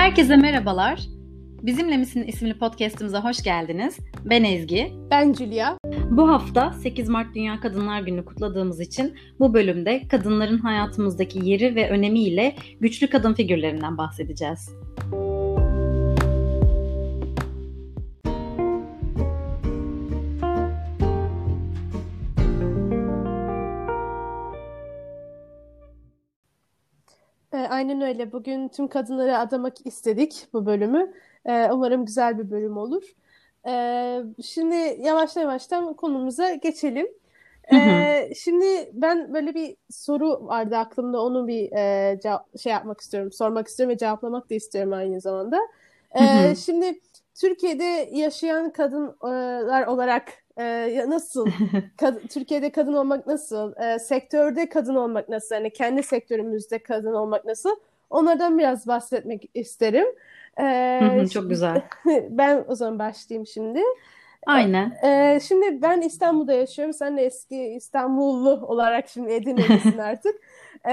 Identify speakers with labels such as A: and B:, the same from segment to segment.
A: Herkese merhabalar. Bizimle Misin isimli podcastımıza hoş geldiniz. Ben Ezgi.
B: Ben Julia.
A: Bu hafta 8 Mart Dünya Kadınlar Günü kutladığımız için bu bölümde kadınların hayatımızdaki yeri ve önemiyle güçlü kadın figürlerinden bahsedeceğiz.
B: Aynen öyle. Bugün tüm kadınları adamak istedik bu bölümü. E, umarım güzel bir bölüm olur. E, şimdi yavaştan yavaştan konumuza geçelim. E, şimdi ben böyle bir soru vardı aklımda. Onu bir e, cevap, şey yapmak istiyorum, sormak istiyorum ve cevaplamak da istiyorum aynı zamanda. E, şimdi Türkiye'de yaşayan kadınlar olarak e, nasıl? Kad- Türkiye'de kadın olmak nasıl? E, sektörde kadın olmak nasıl? Yani kendi sektörümüzde kadın olmak nasıl? Onlardan biraz bahsetmek isterim.
A: E, Çok güzel.
B: Ben o zaman başlayayım şimdi.
A: Aynen.
B: E, şimdi ben İstanbul'da yaşıyorum. Sen de eski İstanbullu olarak şimdi Edirne'desin artık. E,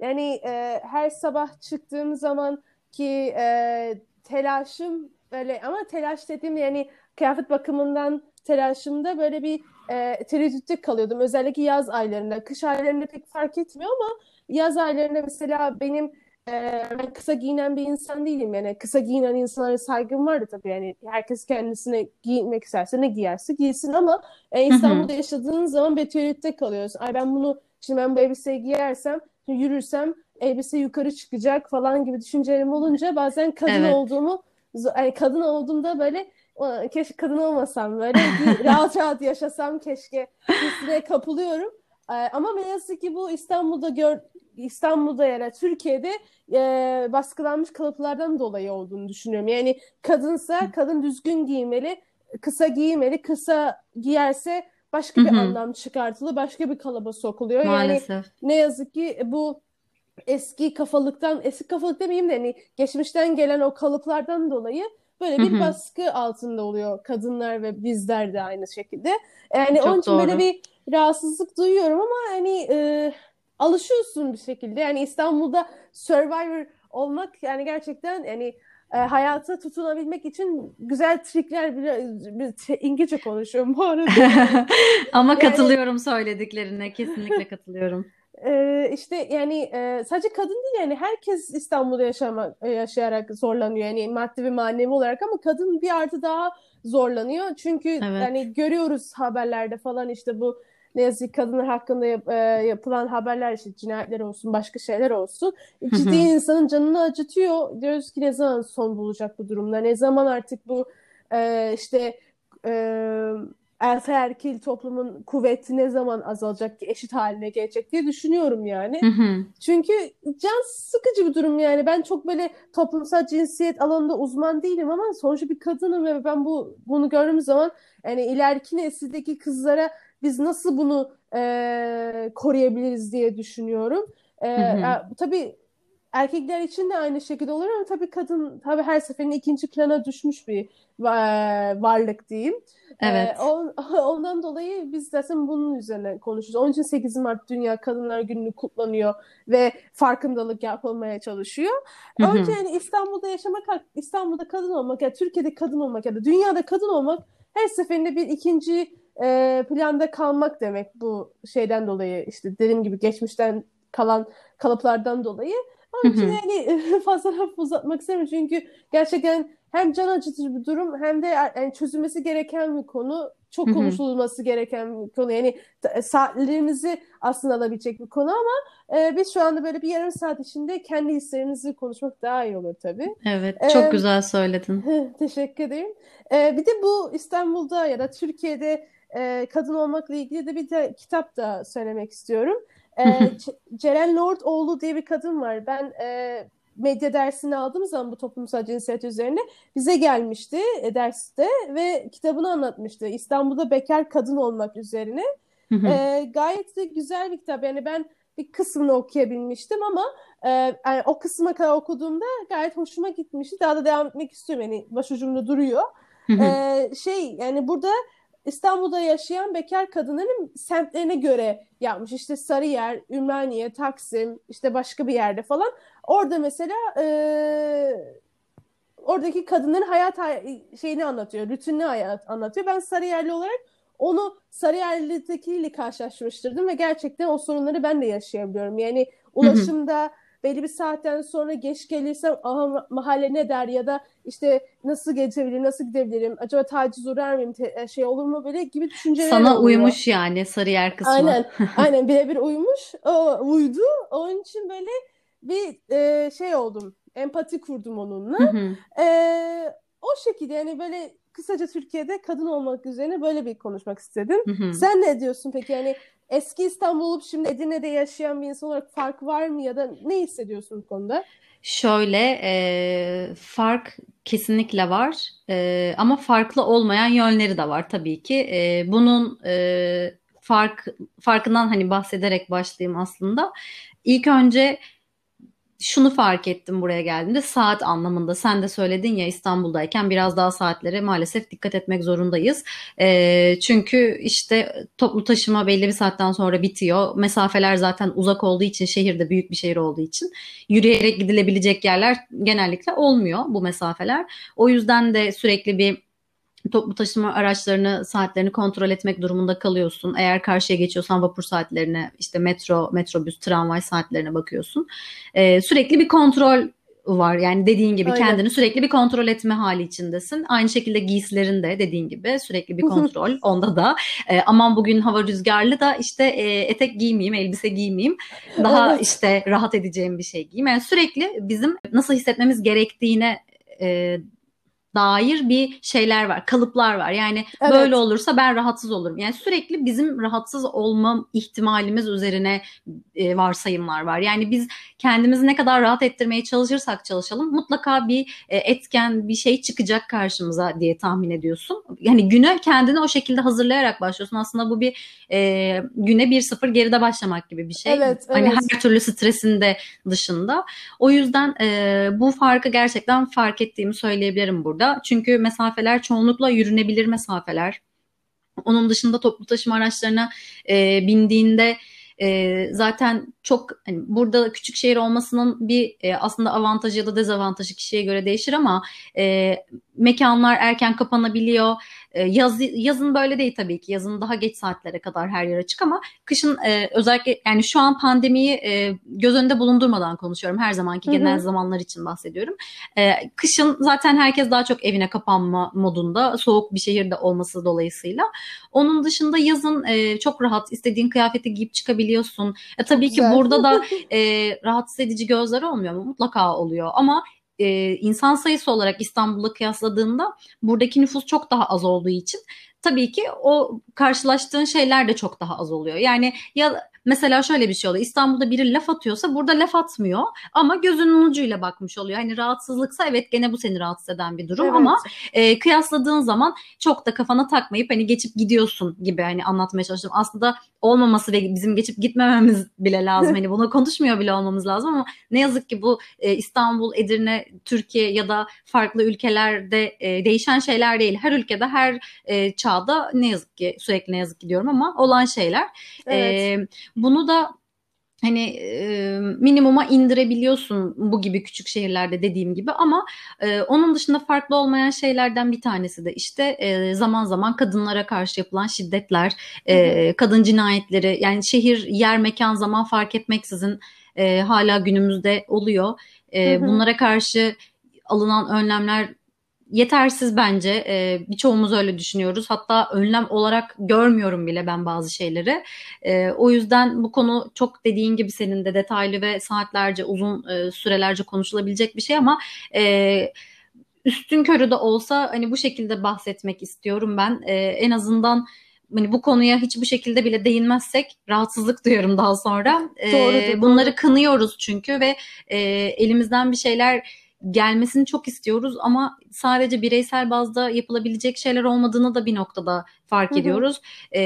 B: yani e, her sabah çıktığım zaman ki e, telaşım böyle ama telaş dediğim yani kıyafet bakımından telaşımda böyle bir e, tereddütte kalıyordum. Özellikle yaz aylarında. Kış aylarında pek fark etmiyor ama yaz aylarında mesela benim e, ben kısa giyinen bir insan değilim. Yani kısa giyinen insanlara saygım vardı tabii. Yani herkes kendisine giyinmek isterse ne giyerse giysin ama e, İstanbul'da yaşadığın zaman bir tereddütte kalıyorsun. Ay ben bunu şimdi ben bu elbiseyi giyersem yürürsem elbise yukarı çıkacak falan gibi düşüncelerim olunca bazen kadın evet. olduğumu yani kadın olduğumda böyle keşke kadın olmasam böyle rahat rahat yaşasam keşke hissine kapılıyorum. Ama ne yazık ki bu İstanbul'da gör İstanbul'da ya da Türkiye'de e, baskılanmış kalıplardan dolayı olduğunu düşünüyorum. Yani kadınsa kadın düzgün giymeli, kısa giymeli, kısa giyerse başka bir anlam çıkartılı, başka bir kalıba sokuluyor.
A: Maalesef.
B: Yani ne yazık ki bu eski kafalıktan, eski kafalık demeyeyim de hani geçmişten gelen o kalıplardan dolayı böyle bir baskı altında oluyor kadınlar ve bizler de aynı şekilde. Yani Çok onun için doğru. böyle bir rahatsızlık duyuyorum ama hani e, alışıyorsun bir şekilde. Yani İstanbul'da Survivor olmak yani gerçekten yani e, hayata tutunabilmek için güzel trikler bir, bir İngilizce konuşuyorum bu arada.
A: ama yani, katılıyorum söylediklerine kesinlikle katılıyorum.
B: Ee, işte yani e, sadece kadın değil yani herkes İstanbul'da yaşamak, yaşayarak zorlanıyor yani maddi ve manevi olarak ama kadın bir artı daha zorlanıyor. Çünkü evet. yani görüyoruz haberlerde falan işte bu ne yazık ki kadınlar hakkında yap, e, yapılan haberler işte cinayetler olsun başka şeyler olsun ciddi insanın canını acıtıyor. Diyoruz ki ne zaman son bulacak bu durumda ne zaman artık bu e, işte e, erkil toplumun kuvveti ne zaman azalacak ki eşit haline gelecek diye düşünüyorum yani. Hı hı. Çünkü can sıkıcı bir durum yani. Ben çok böyle toplumsal cinsiyet alanında uzman değilim ama sonuçta bir kadınım ve ben bu bunu gördüğüm zaman yani ileriki nesildeki kızlara biz nasıl bunu e, koruyabiliriz diye düşünüyorum. E, hı hı. tabii erkekler için de aynı şekilde olur ama tabii kadın tabii her seferinde ikinci plana düşmüş bir varlık diyeyim.
A: Evet.
B: Ee, ondan dolayı biz zaten bunun üzerine konuşuyoruz. Onun için 8 Mart Dünya Kadınlar Günü kutlanıyor ve farkındalık yapılmaya çalışıyor. Hı hı. Önce yani İstanbul'da yaşamak, İstanbul'da kadın olmak ya Türkiye'de kadın olmak ya da dünyada kadın olmak her seferinde bir ikinci e, planda kalmak demek bu şeyden dolayı işte dediğim gibi geçmişten kalan kalıplardan dolayı. Onun için yani fazla laf uzatmak istemiyorum çünkü gerçekten hem can acıtıcı bir durum hem de yani çözülmesi gereken bir konu. Çok konuşulması gereken bir konu. Yani saatlerimizi aslında alabilecek bir konu ama e, biz şu anda böyle bir yarım saat içinde kendi hislerimizi konuşmak daha iyi olur tabii.
A: Evet, çok ee, güzel söyledin.
B: Teşekkür ederim. Ee, bir de bu İstanbul'da ya da Türkiye'de e, kadın olmakla ilgili de bir de kitap da söylemek istiyorum. E, Ceren Lordoğlu diye bir kadın var. Ben e, medya dersini aldığım zaman bu toplumsal cinsiyet üzerine bize gelmişti e, derste ve kitabını anlatmıştı. İstanbul'da bekar kadın olmak üzerine. e, gayet de güzel bir kitap. Yani ben bir kısmını okuyabilmiştim ama e, yani o kısma kadar okuduğumda gayet hoşuma gitmişti. Daha da devam etmek istiyorum. Yani başucumda duruyor. e, şey yani burada İstanbul'da yaşayan bekar kadınların semtlerine göre yapmış. İşte Sarıyer, Ümraniye, Taksim, işte başka bir yerde falan. Orada mesela e, oradaki kadınların hayat şeyini anlatıyor, rutinini hayat anlatıyor. Ben Sarıyerli olarak onu Sarıyerli'dekiyle karşılaştırdım ve gerçekten o sorunları ben de yaşayabiliyorum. Yani ulaşımda belli bir saatten sonra geç gelirsem aha mahalle ne der ya da işte nasıl geçebilirim, nasıl gidebilirim, acaba taciz uğrar mıyım, e, şey olur mu böyle gibi düşünceler
A: Sana
B: oluyor.
A: uymuş yani Sarıyer kısmı.
B: Aynen, aynen birebir uymuş, o, uydu. Onun için böyle bir e, şey oldum, empati kurdum onunla. e, o şekilde yani böyle kısaca Türkiye'de kadın olmak üzerine böyle bir konuşmak istedim. Sen ne diyorsun peki yani eski İstanbul olup şimdi Edirne'de yaşayan bir insan olarak fark var mı ya da ne hissediyorsun bu konuda?
A: Şöyle e, fark kesinlikle var e, ama farklı olmayan yönleri de var tabii ki. E, bunun e, fark farkından hani bahsederek başlayayım aslında. İlk önce şunu fark ettim buraya geldiğimde saat anlamında sen de söyledin ya İstanbul'dayken biraz daha saatlere maalesef dikkat etmek zorundayız. E, çünkü işte toplu taşıma belli bir saatten sonra bitiyor. Mesafeler zaten uzak olduğu için şehirde büyük bir şehir olduğu için yürüyerek gidilebilecek yerler genellikle olmuyor bu mesafeler. O yüzden de sürekli bir toplu taşıma araçlarını saatlerini kontrol etmek durumunda kalıyorsun. Eğer karşıya geçiyorsan vapur saatlerine işte metro, metrobüs, tramvay saatlerine bakıyorsun. Ee, sürekli bir kontrol var. Yani dediğin gibi Öyle. kendini sürekli bir kontrol etme hali içindesin. Aynı şekilde giysilerin de dediğin gibi sürekli bir kontrol. Onda da e, aman bugün hava rüzgarlı da işte e, etek giymeyeyim, elbise giymeyeyim. Daha evet. işte rahat edeceğim bir şey giyeyim. Yani sürekli bizim nasıl hissetmemiz gerektiğine e, dair bir şeyler var, kalıplar var. Yani evet. böyle olursa ben rahatsız olurum. Yani sürekli bizim rahatsız olma ihtimalimiz üzerine e, varsayımlar var. Yani biz kendimizi ne kadar rahat ettirmeye çalışırsak çalışalım mutlaka bir e, etken bir şey çıkacak karşımıza diye tahmin ediyorsun. Yani güne kendini o şekilde hazırlayarak başlıyorsun. Aslında bu bir e, güne bir sıfır geride başlamak gibi bir şey. Evet, hani evet. her türlü stresinde dışında. O yüzden e, bu farkı gerçekten fark ettiğimi söyleyebilirim burada burada. Çünkü mesafeler çoğunlukla yürünebilir mesafeler. Onun dışında toplu taşıma araçlarına e, bindiğinde e, zaten çok hani burada küçük şehir olmasının bir e, aslında avantajı ya da dezavantajı kişiye göre değişir ama e, mekanlar erken kapanabiliyor. E, yaz, yazın böyle değil tabii ki. Yazın daha geç saatlere kadar her yer açık ama kışın e, özellikle yani şu an pandemiyi e, göz önünde bulundurmadan konuşuyorum. Her zamanki genel Hı-hı. zamanlar için bahsediyorum. E, kışın zaten herkes daha çok evine kapanma modunda. Soğuk bir şehirde olması dolayısıyla. Onun dışında yazın e, çok rahat istediğin kıyafeti giyip çıkabiliyorsun. E, tabii Güzel. ki burada da e, rahatsız edici gözler olmuyor mu? Mutlaka oluyor ama e, insan sayısı olarak İstanbul'la kıyasladığında buradaki nüfus çok daha az olduğu için tabii ki o karşılaştığın şeyler de çok daha az oluyor. Yani ya Mesela şöyle bir şey oluyor. İstanbul'da biri laf atıyorsa burada laf atmıyor ama gözünün ucuyla bakmış oluyor. Hani rahatsızlıksa evet gene bu seni rahatsız eden bir durum evet. ama e, kıyasladığın zaman çok da kafana takmayıp hani geçip gidiyorsun gibi hani anlatmaya çalıştım. Aslında olmaması ve bizim geçip gitmememiz bile lazım. Hani bunu konuşmuyor bile olmamız lazım ama ne yazık ki bu e, İstanbul, Edirne, Türkiye ya da farklı ülkelerde e, değişen şeyler değil. Her ülkede her e, çağda ne yazık ki sürekli ne yazık ki diyorum ama olan şeyler. Evet. E, bunu da hani e, minimuma indirebiliyorsun bu gibi küçük şehirlerde dediğim gibi ama e, onun dışında farklı olmayan şeylerden bir tanesi de işte e, zaman zaman kadınlara karşı yapılan şiddetler, e, kadın cinayetleri yani şehir, yer, mekan, zaman fark etmeksizin e, hala günümüzde oluyor. E, bunlara karşı alınan önlemler yetersiz bence. E, birçoğumuz öyle düşünüyoruz. Hatta önlem olarak görmüyorum bile ben bazı şeyleri. E, o yüzden bu konu çok dediğin gibi senin de detaylı ve saatlerce uzun e, sürelerce konuşulabilecek bir şey ama e, üstün körü de olsa hani bu şekilde bahsetmek istiyorum ben. E, en azından hani bu konuya hiç bu şekilde bile değinmezsek rahatsızlık duyuyorum daha sonra. Doğru, bunları doğru. kınıyoruz çünkü ve e, elimizden bir şeyler gelmesini çok istiyoruz ama sadece bireysel bazda yapılabilecek şeyler olmadığını da bir noktada fark hı hı. ediyoruz. Ee,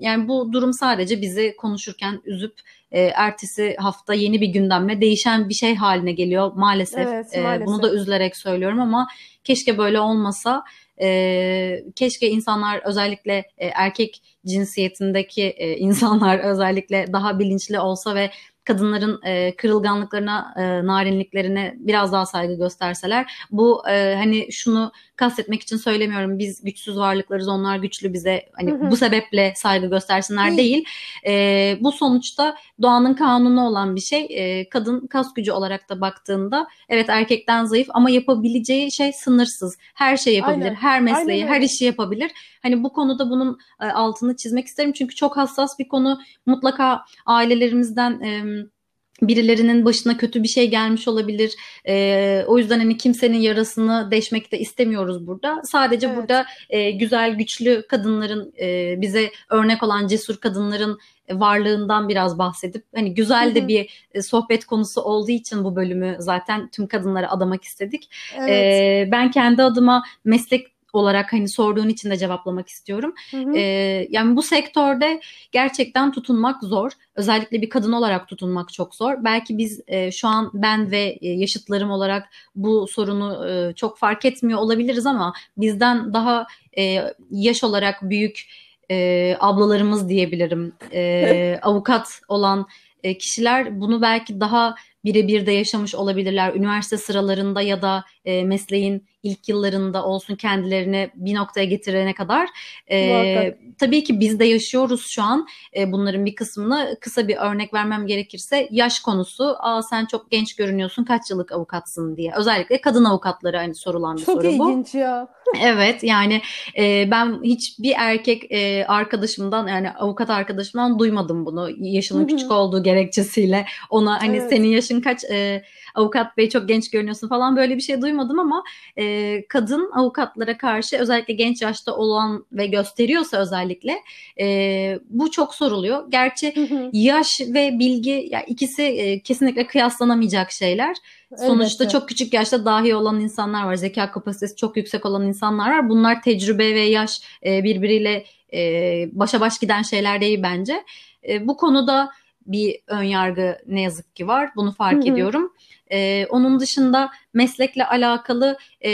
A: yani bu durum sadece bizi konuşurken üzüp e, ertesi hafta yeni bir gündemle değişen bir şey haline geliyor maalesef. Evet, maalesef. Ee, bunu da üzülerek söylüyorum ama keşke böyle olmasa. E, keşke insanlar özellikle e, erkek cinsiyetindeki e, insanlar özellikle daha bilinçli olsa ve kadınların e, kırılganlıklarına, e, narinliklerine biraz daha saygı gösterseler. Bu e, hani şunu kastetmek için söylemiyorum. Biz güçsüz varlıklarız, onlar güçlü bize hani hı hı. bu sebeple saygı göstersinler hı. değil. E, bu sonuçta doğanın kanunu olan bir şey. E, kadın kas gücü olarak da baktığında evet erkekten zayıf ama yapabileceği şey sınırsız. Her şey yapabilir, Aynen. her mesleği, Aynen. her işi yapabilir. Hani bu konuda bunun e, altını çizmek isterim çünkü çok hassas bir konu. Mutlaka ailelerimizden e, birilerinin başına kötü bir şey gelmiş olabilir. E, o yüzden hani kimsenin yarasını deşmek de istemiyoruz burada. Sadece evet. burada e, güzel, güçlü kadınların e, bize örnek olan cesur kadınların varlığından biraz bahsedip hani güzel de bir e, sohbet konusu olduğu için bu bölümü zaten tüm kadınlara adamak istedik. Evet. E, ben kendi adıma meslek olarak hani sorduğun için de cevaplamak istiyorum. Hı hı. Ee, yani bu sektörde gerçekten tutunmak zor. Özellikle bir kadın olarak tutunmak çok zor. Belki biz e, şu an ben ve e, yaşıtlarım olarak bu sorunu e, çok fark etmiyor olabiliriz ama bizden daha e, yaş olarak büyük e, ablalarımız diyebilirim. E, avukat olan e, kişiler bunu belki daha birebir de yaşamış olabilirler. Üniversite sıralarında ya da e, mesleğin ilk yıllarında olsun kendilerini bir noktaya getirene kadar. E, tabii ki biz de yaşıyoruz şu an e, bunların bir kısmını. Kısa bir örnek vermem gerekirse yaş konusu. Aa sen çok genç görünüyorsun kaç yıllık avukatsın diye. Özellikle kadın avukatları hani sorulan bir
B: çok
A: soru bu.
B: Çok ilginç ya.
A: Evet yani e, ben hiçbir erkek e, arkadaşımdan yani avukat arkadaşımdan duymadım bunu. Yaşının küçük olduğu gerekçesiyle ona hani evet. senin yaşın kaç e, avukat bey çok genç görünüyorsun falan böyle bir şey duymadım ama e, kadın avukatlara karşı özellikle genç yaşta olan ve gösteriyorsa özellikle e, bu çok soruluyor. Gerçi yaş ve bilgi ya ikisi e, kesinlikle kıyaslanamayacak şeyler. Sonuçta Elbette. çok küçük yaşta dahi olan insanlar var. Zeka kapasitesi çok yüksek olan insanlar var. Bunlar tecrübe ve yaş e, birbiriyle e, başa baş giden şeyler değil bence. E, bu konuda bir ön yargı ne yazık ki var. Bunu fark Hı-hı. ediyorum. E, onun dışında meslekle alakalı e,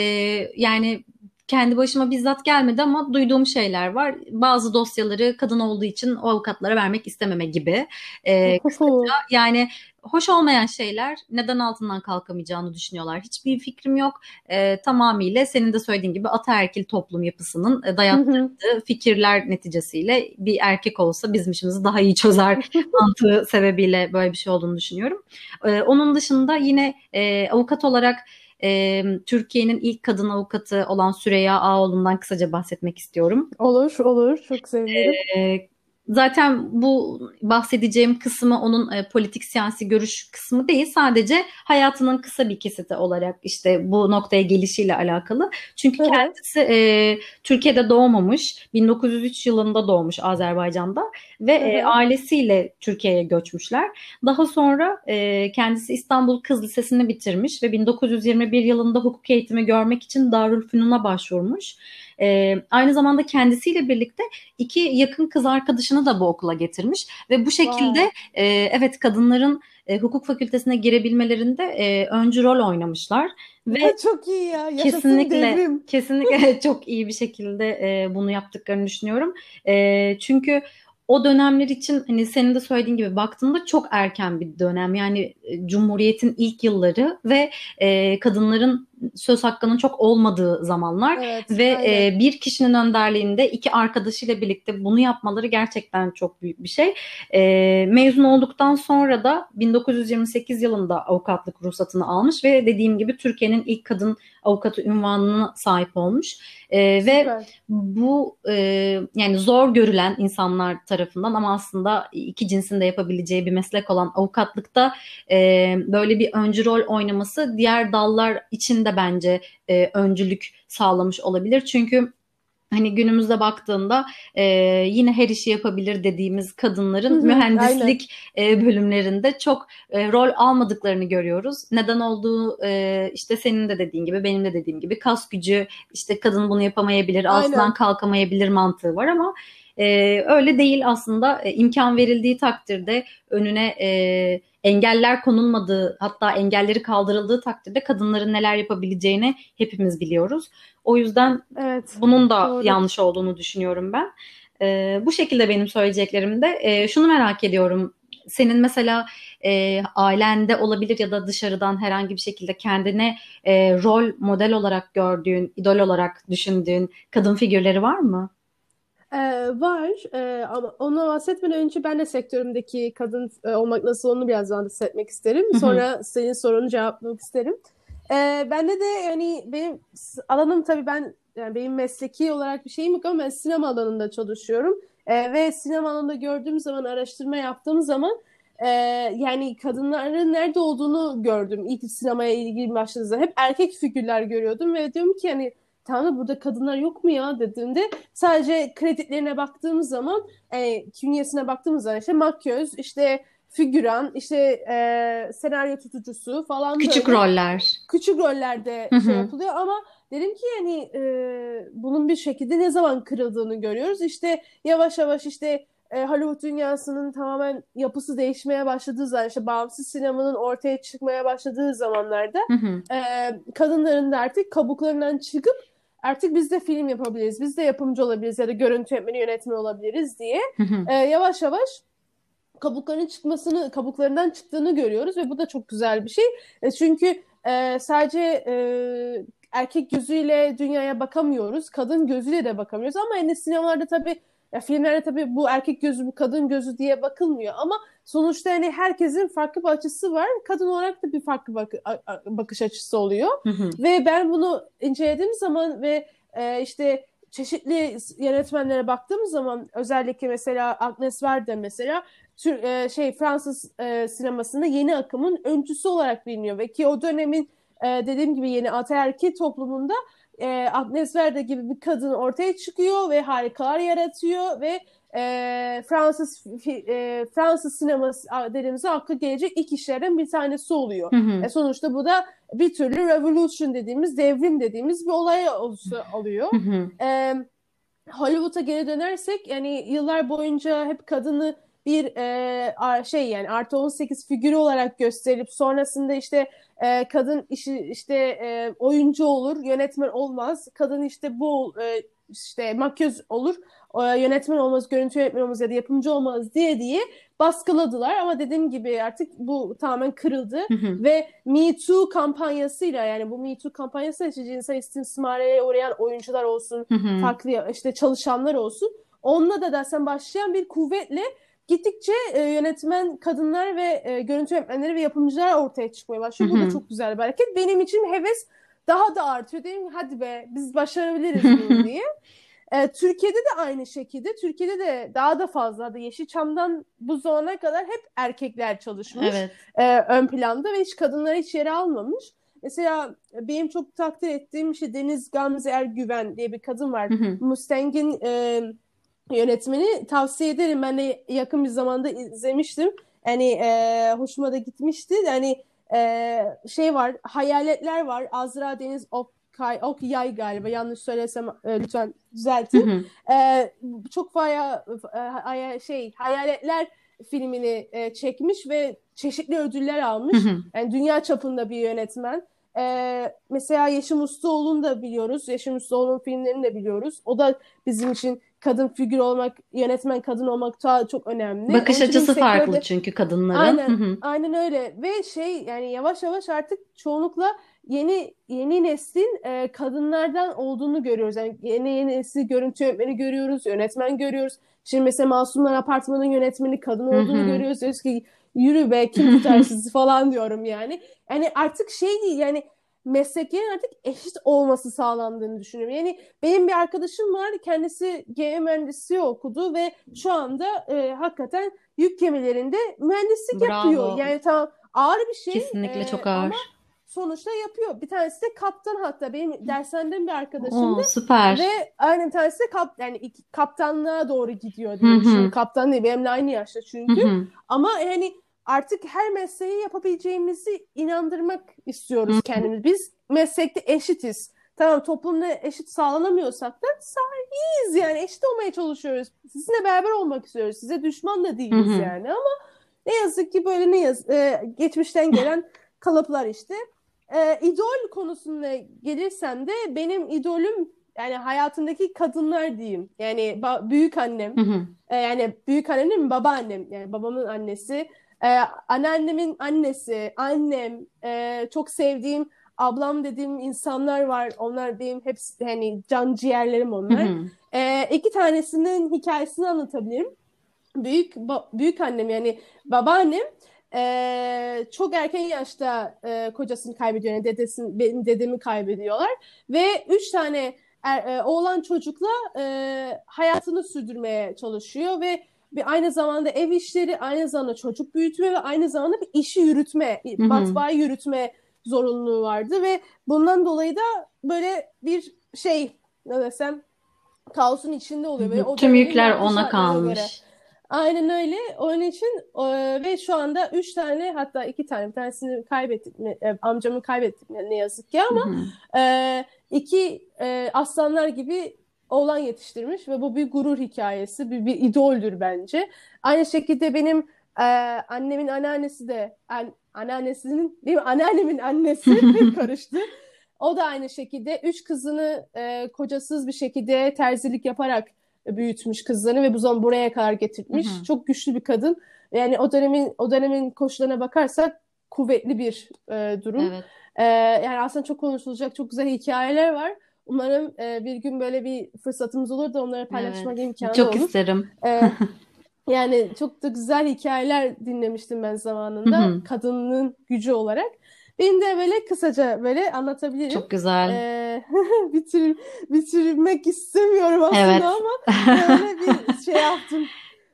A: yani kendi başıma bizzat gelmedi ama duyduğum şeyler var. Bazı dosyaları kadın olduğu için o avukatlara vermek istememe gibi. E, kısaca yani hoş olmayan şeyler neden altından kalkamayacağını düşünüyorlar. Hiçbir fikrim yok. E, tamamıyla senin de söylediğin gibi ataerkil toplum yapısının e, dayattığı fikirler neticesiyle bir erkek olsa bizim işimizi daha iyi çözer mantığı sebebiyle böyle bir şey olduğunu düşünüyorum. E, onun dışında yine e, avukat olarak e, Türkiye'nin ilk kadın avukatı olan Süreyya Ağoğlu'ndan kısaca bahsetmek istiyorum.
B: Olur, olur. Çok sevinirim.
A: E, Zaten bu bahsedeceğim kısmı onun e, politik siyasi görüş kısmı değil. Sadece hayatının kısa bir kesiti olarak işte bu noktaya gelişiyle alakalı. Çünkü evet. kendisi e, Türkiye'de doğmamış. 1903 yılında doğmuş Azerbaycan'da ve e, ailesiyle Türkiye'ye göçmüşler. Daha sonra e, kendisi İstanbul Kız Lisesi'ni bitirmiş ve 1921 yılında hukuk eğitimi görmek için Darülfünun'a başvurmuş. E, aynı zamanda kendisiyle birlikte iki yakın kız arkadaşını da bu okula getirmiş ve bu şekilde wow. e, evet kadınların e, hukuk fakültesine girebilmelerinde e, öncü rol oynamışlar
B: ve ya çok iyi ya. Yaşasın kesinlikle devrim.
A: kesinlikle çok iyi bir şekilde e, bunu yaptıklarını düşünüyorum. E, çünkü o dönemler için hani senin de söylediğin gibi baktığında çok erken bir dönem. Yani Cumhuriyet'in ilk yılları ve e, kadınların söz hakkının çok olmadığı zamanlar evet, ve e, bir kişinin önderliğinde iki arkadaşıyla birlikte bunu yapmaları gerçekten çok büyük bir şey. E, mezun olduktan sonra da 1928 yılında avukatlık ruhsatını almış ve dediğim gibi Türkiye'nin ilk kadın avukatı ünvanına sahip olmuş. E, ve bu e, yani zor görülen insanlar tarafından ama aslında iki cinsin de yapabileceği bir meslek olan avukatlıkta e, böyle bir öncü rol oynaması diğer dallar içinde de bence e, öncülük sağlamış olabilir. Çünkü hani günümüzde baktığında e, yine her işi yapabilir dediğimiz kadınların hı hı, mühendislik e, bölümlerinde çok e, rol almadıklarını görüyoruz. Neden olduğu e, işte senin de dediğin gibi benim de dediğim gibi kas gücü işte kadın bunu yapamayabilir altından kalkamayabilir mantığı var ama e, öyle değil aslında e, imkan verildiği takdirde önüne e, engeller konulmadığı hatta engelleri kaldırıldığı takdirde kadınların neler yapabileceğini hepimiz biliyoruz. O yüzden evet, bunun da doğru. yanlış olduğunu düşünüyorum ben. E, bu şekilde benim söyleyeceklerim de. E, şunu merak ediyorum senin mesela e, ailende olabilir ya da dışarıdan herhangi bir şekilde kendine e, rol model olarak gördüğün, idol olarak düşündüğün kadın figürleri var mı?
B: Ee, var ee, ama ona bahsetmeden önce ben de sektörümdeki kadın e, olmak nasıl onu biraz bahsetmek isterim. Sonra senin sorunu cevaplamak isterim. Ee, bende de yani benim alanım tabii ben yani benim mesleki olarak bir şeyim yok ama ben sinema alanında çalışıyorum. Ee, ve sinema alanında gördüğüm zaman, araştırma yaptığım zaman e, yani kadınların nerede olduğunu gördüm. İlk sinemaya ilgili başladığımda hep erkek figürler görüyordum ve diyorum ki yani tamam burada kadınlar yok mu ya dediğimde sadece kredilerine baktığımız zaman e, künyesine baktığımız zaman işte makyöz, işte figüran, işte e, senaryo tutucusu falan
A: Küçük
B: böyle.
A: roller.
B: Küçük rollerde
A: Hı
B: şey yapılıyor ama dedim ki yani e, bunun bir şekilde ne zaman kırıldığını görüyoruz. İşte yavaş yavaş işte e, Hollywood dünyasının tamamen yapısı değişmeye başladığı zaman işte bağımsız sinemanın ortaya çıkmaya başladığı zamanlarda
A: Hı hı.
B: e, kadınların da artık kabuklarından çıkıp artık biz de film yapabiliriz, biz de yapımcı olabiliriz ya da görüntü yönetmeni, yönetmen olabiliriz diye e, yavaş yavaş kabuklarının çıkmasını, kabuklarından çıktığını görüyoruz ve bu da çok güzel bir şey. E, çünkü e, sadece e, erkek gözüyle dünyaya bakamıyoruz, kadın gözüyle de bakamıyoruz ama yani sinemalarda tabii ya filmlerde tabii bu erkek gözü, bu kadın gözü diye bakılmıyor ama sonuçta yani herkesin farklı bir açısı var. Kadın olarak da bir farklı bak bakış açısı oluyor.
A: Hı hı.
B: Ve ben bunu incelediğim zaman ve e, işte çeşitli yönetmenlere baktığım zaman özellikle mesela Agnes Varda mesela e, şey Fransız e, sinemasında yeni akımın öncüsü olarak biliniyor ve ki o dönemin e, dediğim gibi yeni ataerkil toplumunda e, Agnes Varda gibi bir kadın ortaya çıkıyor ve harikalar yaratıyor ve e, Fransız e, Fransız sineması dediğimizde akla gelecek ilk işlerden bir tanesi oluyor.
A: Hı hı.
B: E, sonuçta bu da bir türlü revolution dediğimiz, devrim dediğimiz bir olay oluyor.
A: Hı hı.
B: E, Hollywood'a geri dönersek yani yıllar boyunca hep kadını bir e, şey yani artı 18 figürü olarak gösterip sonrasında işte e, kadın işi işte e, oyuncu olur, yönetmen olmaz. Kadın işte bu e, işte makyöz olur, e, yönetmen olmaz, görüntü yönetmen olmaz ya da yapımcı olmaz diye diye baskıladılar ama dediğim gibi artık bu tamamen kırıldı
A: Hı hı.
B: ve Me Too kampanyasıyla yani bu Me Too kampanyası işte cinsel istismaraya uğrayan oyuncular olsun,
A: Hı hı.
B: farklı işte çalışanlar olsun. Onunla da dersen başlayan bir kuvvetle gittikçe e, yönetmen kadınlar ve e, görüntü yönetmenleri ve yapımcılar ortaya çıkmaya başlıyor. Bu da çok güzel bir hareket. Benim için heves daha da artıyor. Dedim hadi be biz başarabiliriz bunu diye. E, Türkiye'de de aynı şekilde. Türkiye'de de daha da fazla da Yeşilçam'dan bu zamana kadar hep erkekler çalışmış
A: Evet.
B: e, ön planda ve hiç kadınları hiç yere almamış. Mesela benim çok takdir ettiğim şey Deniz Gamze Ergüven diye bir kadın var.
A: Hı hı.
B: Mustang'in e, yönetmeni tavsiye ederim. Ben de yakın bir zamanda izlemiştim. Yani e, hoşuma da gitmişti. Yani e, şey var, hayaletler var. Azra Deniz Okay, Okyay galiba. Yanlış söylesem e, lütfen
A: Hı
B: düzeltin.
A: hı.
B: E, çok faya e, şey hayaletler filmini e, çekmiş ve çeşitli ödüller almış.
A: Hı hı.
B: Yani dünya çapında bir yönetmen. Ee, mesela Yeşim Ustaoğlu'nu da biliyoruz. Yeşim Ustaoğlu'nun filmlerini de biliyoruz. O da bizim için kadın figür olmak, yönetmen kadın olmak daha çok önemli.
A: Bakış
B: Onun
A: açısı
B: sektörde-
A: farklı çünkü kadınların.
B: Aynen, aynen öyle. Ve şey yani yavaş yavaş artık çoğunlukla yeni yeni neslin e, kadınlardan olduğunu görüyoruz. Yani yeni yeni nesil görüntü yönetmeni görüyoruz, yönetmen görüyoruz. Şimdi mesela Masumlar Apartmanı'nın yönetmeni kadın olduğunu görüyoruz. Diyoruz ki yürü be kim tutar sizi falan diyorum yani. Yani artık şey değil yani mesleklerin artık eşit olması sağlandığını düşünüyorum. Yani benim bir arkadaşım var kendisi gemi mühendisliği okudu ve şu anda e, hakikaten yük gemilerinde mühendislik
A: Bravo.
B: yapıyor. Yani tamam ağır bir şey
A: Kesinlikle
B: e,
A: çok
B: ama
A: ağır.
B: sonuçta yapıyor. Bir tanesi de kaptan hatta benim dershaneden bir arkadaşım
A: Oo, süper.
B: ve aynı bir tanesi de kap, yani iki- kaptanlığa doğru gidiyor
A: Hı
B: diye
A: hı.
B: düşünüyorum. Kaptan değil benimle aynı yaşta
A: Hı
B: çünkü.
A: hı.
B: Ama yani artık her mesleği yapabileceğimizi inandırmak istiyoruz
A: Hı hı.
B: kendimiz. Biz meslekte eşitiz. Tamam toplumda eşit sağlanamıyorsak da sahiyiz yani eşit olmaya çalışıyoruz. Sizinle beraber olmak istiyoruz. Size düşman da değiliz
A: Hı hı.
B: yani ama ne yazık ki böyle ne yaz e, geçmişten gelen kalıplar işte. E, idol konusuna gelirsem de benim idolüm yani hayatındaki kadınlar diyeyim. Yani büyük annem, e, yani büyük annem babaannem, yani babamın annesi, e, anneannemin annesi, annem, e, çok sevdiğim ablam dediğim insanlar var. Onlar benim hepsi hani can ciğerlerim onlar. E, iki tanesinin hikayesini anlatabilirim. Büyük büyük annem yani babaannem e, çok erken yaşta e, kocasını kaybediyor. Yani dedesini, benim dedemi kaybediyorlar. Ve üç tane er, e, oğlan çocukla e, hayatını sürdürmeye çalışıyor ve bir aynı zamanda ev işleri, aynı zamanda çocuk büyütme ve aynı zamanda bir işi yürütme, hı matbaayı yürütme zorunluluğu vardı ve bundan dolayı da böyle bir şey ne desem kaosun içinde oluyor. Böyle
A: Tüm yükler ona kalmış. Göre.
B: Aynen öyle. Onun için e, ve şu anda üç tane hatta iki tane bir tanesini kaybettik e, amcamı kaybettik ne yazık ki ama e, iki e, aslanlar gibi oğlan yetiştirmiş ve bu bir gurur hikayesi, bir, bir idoldür bence. Aynı şekilde benim e, annemin anneannesi de an, anneannesinin değil mi? Anneannemin annesi karıştı. O da aynı şekilde üç kızını e, kocasız bir şekilde terzilik yaparak büyütmüş kızlarını ve bu zaman buraya kadar getirmiş. Hı hı. Çok güçlü bir kadın. Yani o dönemin o dönemin koşullarına bakarsak kuvvetli bir e, durum. Evet. E, yani aslında çok konuşulacak çok güzel hikayeler var. Umarım e, bir gün böyle bir fırsatımız olur da onları paylaşmak evet. imkanı
A: çok
B: olur.
A: Çok isterim.
B: E, yani çok da güzel hikayeler dinlemiştim ben zamanında. Hı hı. Kadının gücü olarak. Benim de böyle kısaca böyle anlatabilirim.
A: Çok güzel.
B: Ee, bitir, bitirmek istemiyorum aslında evet. ama böyle bir şey yaptım.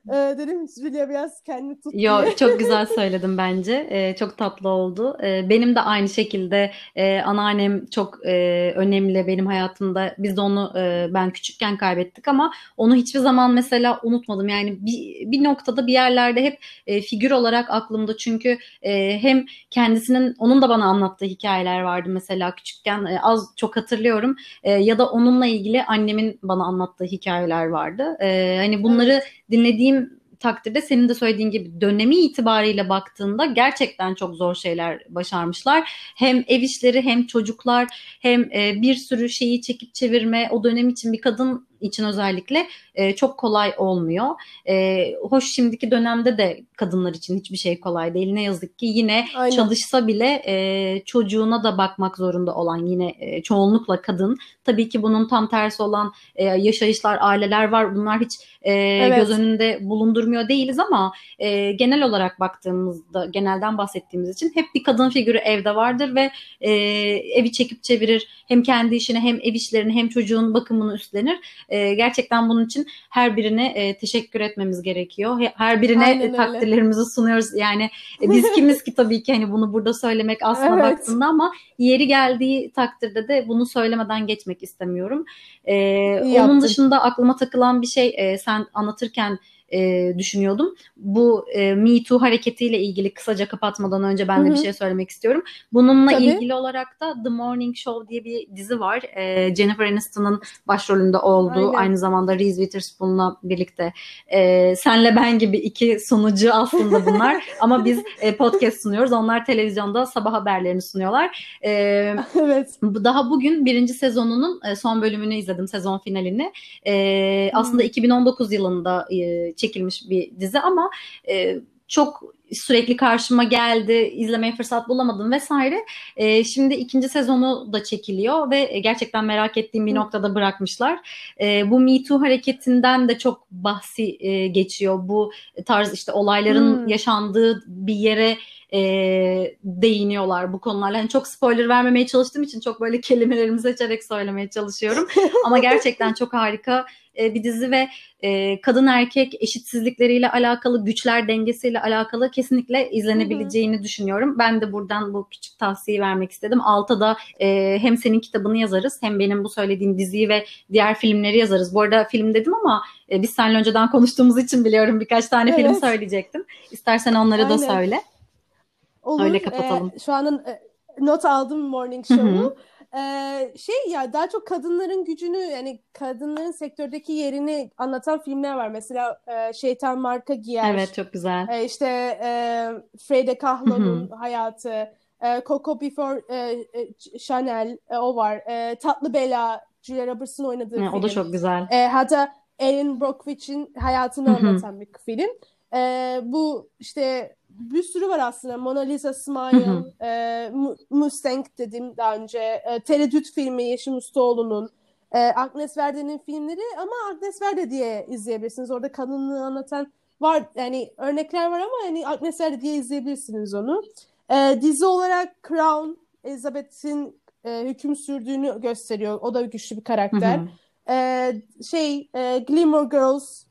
B: Ee, dedim Julia biraz kendini tut
A: Yo, çok güzel söyledim bence. Ee, çok tatlı oldu. Ee, benim de aynı şekilde e, anneannem çok e, önemli benim hayatımda. Biz de onu e, ben küçükken kaybettik ama onu hiçbir zaman mesela unutmadım. Yani bir, bir noktada bir yerlerde hep e, figür olarak aklımda. Çünkü e, hem kendisinin onun da bana anlattığı hikayeler vardı mesela küçükken e, az çok hatırlıyorum. E, ya da onunla ilgili annemin bana anlattığı hikayeler vardı. E, hani bunları dinlediğim takdirde senin de söylediğin gibi dönemi itibariyle baktığında gerçekten çok zor şeyler başarmışlar. Hem ev işleri hem çocuklar hem e, bir sürü şeyi çekip çevirme o dönem için bir kadın için özellikle e, çok kolay olmuyor. E, hoş şimdiki dönemde de kadınlar için hiçbir şey kolay değil. Ne yazık ki yine Aynen. çalışsa bile e, çocuğuna da bakmak zorunda olan yine e, çoğunlukla kadın. Tabii ki bunun tam tersi olan e, yaşayışlar, aileler var. Bunlar hiç e, evet. göz önünde bulundurmuyor değiliz ama e, genel olarak baktığımızda, genelden bahsettiğimiz için hep bir kadın figürü evde vardır ve e, evi çekip çevirir. Hem kendi işini hem ev işlerini hem çocuğun bakımını üstlenir. E, gerçekten bunun için her birine e, teşekkür etmemiz gerekiyor. Her birine Aynen takdirlerimizi öyle. sunuyoruz. Yani e, biz kimiz ki tabii ki hani bunu burada söylemek aslında evet. baktığında ama yeri geldiği takdirde de bunu söylemeden geçmek istemiyorum. E, onun dışında aklıma takılan bir şey e, sen anlatırken e, düşünüyordum. Bu e, Me Too hareketiyle ilgili kısaca kapatmadan önce ben de Hı-hı. bir şey söylemek istiyorum. Bununla Tabii. ilgili olarak da The Morning Show diye bir dizi var. E, Jennifer Aniston'ın başrolünde olduğu Aynen. aynı zamanda Reese Witherspoon'la birlikte e, senle ben gibi iki sunucu aslında bunlar. Ama biz e, podcast sunuyoruz. Onlar televizyonda sabah haberlerini sunuyorlar. E, evet. Daha bugün birinci sezonunun e, son bölümünü izledim. Sezon finalini. E, aslında 2019 yılında e, çekilmiş bir dizi ama e, çok sürekli karşıma geldi, izlemeye fırsat bulamadım vesaire. E, şimdi ikinci sezonu da çekiliyor ve gerçekten merak ettiğim bir noktada bırakmışlar. E, bu Me Too hareketinden de çok bahsi e, geçiyor. Bu tarz işte olayların hmm. yaşandığı bir yere e, değiniyorlar bu konularla. Yani çok spoiler vermemeye çalıştığım için çok böyle kelimelerimi seçerek söylemeye çalışıyorum. Ama gerçekten çok harika e, bir dizi ve e, kadın erkek eşitsizlikleriyle alakalı, güçler dengesiyle alakalı kesinlikle izlenebileceğini Hı-hı. düşünüyorum. Ben de buradan bu küçük tavsiyeyi vermek istedim. Alta da e, hem senin kitabını yazarız hem benim bu söylediğim diziyi ve diğer filmleri yazarız. Bu arada film dedim ama e, biz seninle önceden konuştuğumuz için biliyorum birkaç tane evet. film söyleyecektim. İstersen onları Aynen. da söyle.
B: Olur. Öyle kapatalım. Ee, şu anın e, not aldım Morning Show'u. Ee, şey ya daha çok kadınların gücünü yani kadınların sektördeki yerini anlatan filmler var. Mesela e, Şeytan Marka Giyer.
A: Evet çok güzel.
B: E, işte e, Freda Kahlo'nun hayatı. E, Coco Before e, e, Chanel e, o var. E, Tatlı Bela Julia Roberts'ın oynadığı
A: Ha,
B: film.
A: o da çok güzel.
B: E, hatta Erin Brockovich'in hayatını
A: Hı hı.
B: anlatan bir film. E, bu işte bir sürü var aslında. Mona Lisa Smile, e, Mu- Mustang dedim daha önce. E, Tereddüt filmi Yeşim Ustaoğlu'nun. E, Agnes Verde'nin filmleri ama Agnes Verde diye izleyebilirsiniz. Orada kadınlığı anlatan var. Yani örnekler var ama yani Agnes Verde diye izleyebilirsiniz onu. E, dizi olarak Crown, Elizabeth'in e, hüküm sürdüğünü gösteriyor. O da güçlü bir karakter.
A: hı.
B: Ee, şey e, Gilmore Girls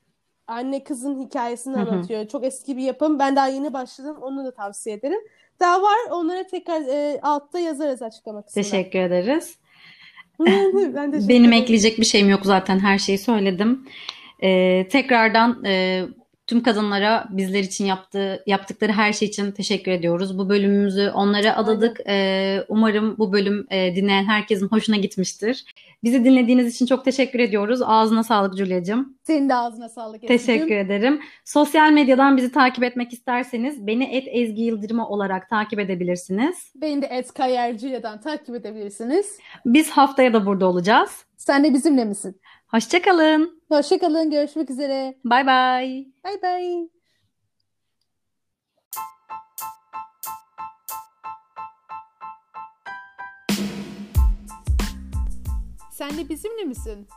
B: anne kızın hikayesini
A: Hı hı.
B: anlatıyor. Çok eski bir yapım. Ben daha yeni başladım. Onu da tavsiye ederim. Daha var. Onlara tekrar e, altta yazarız açıklama kısmına.
A: Teşekkür ederiz.
B: Ben teşekkür
A: Benim ekleyecek bir şeyim yok zaten her şeyi söyledim. Ee, tekrardan e, tüm kadınlara bizler için yaptığı yaptıkları her şey için teşekkür ediyoruz. Bu bölümümüzü onlara adadık. Ee, umarım bu bölüm e, dinleyen herkesin hoşuna gitmiştir. Bizi dinlediğiniz için çok teşekkür ediyoruz. Ağzına sağlık Julia'cığım.
B: Senin de ağzına sağlık Ezgi'cim.
A: Teşekkür ederim. Sosyal medyadan bizi takip etmek isterseniz beni et Ezgi Yıldırımı olarak takip edebilirsiniz.
B: Beni de Et Kayercile'den takip edebilirsiniz.
A: Biz haftaya da burada olacağız.
B: Sen de bizimle misin?
A: Hoşçakalın.
B: Hoşçakalın. Görüşmek üzere.
A: Bay bay.
B: Bay bay. Sen de bizimle misin?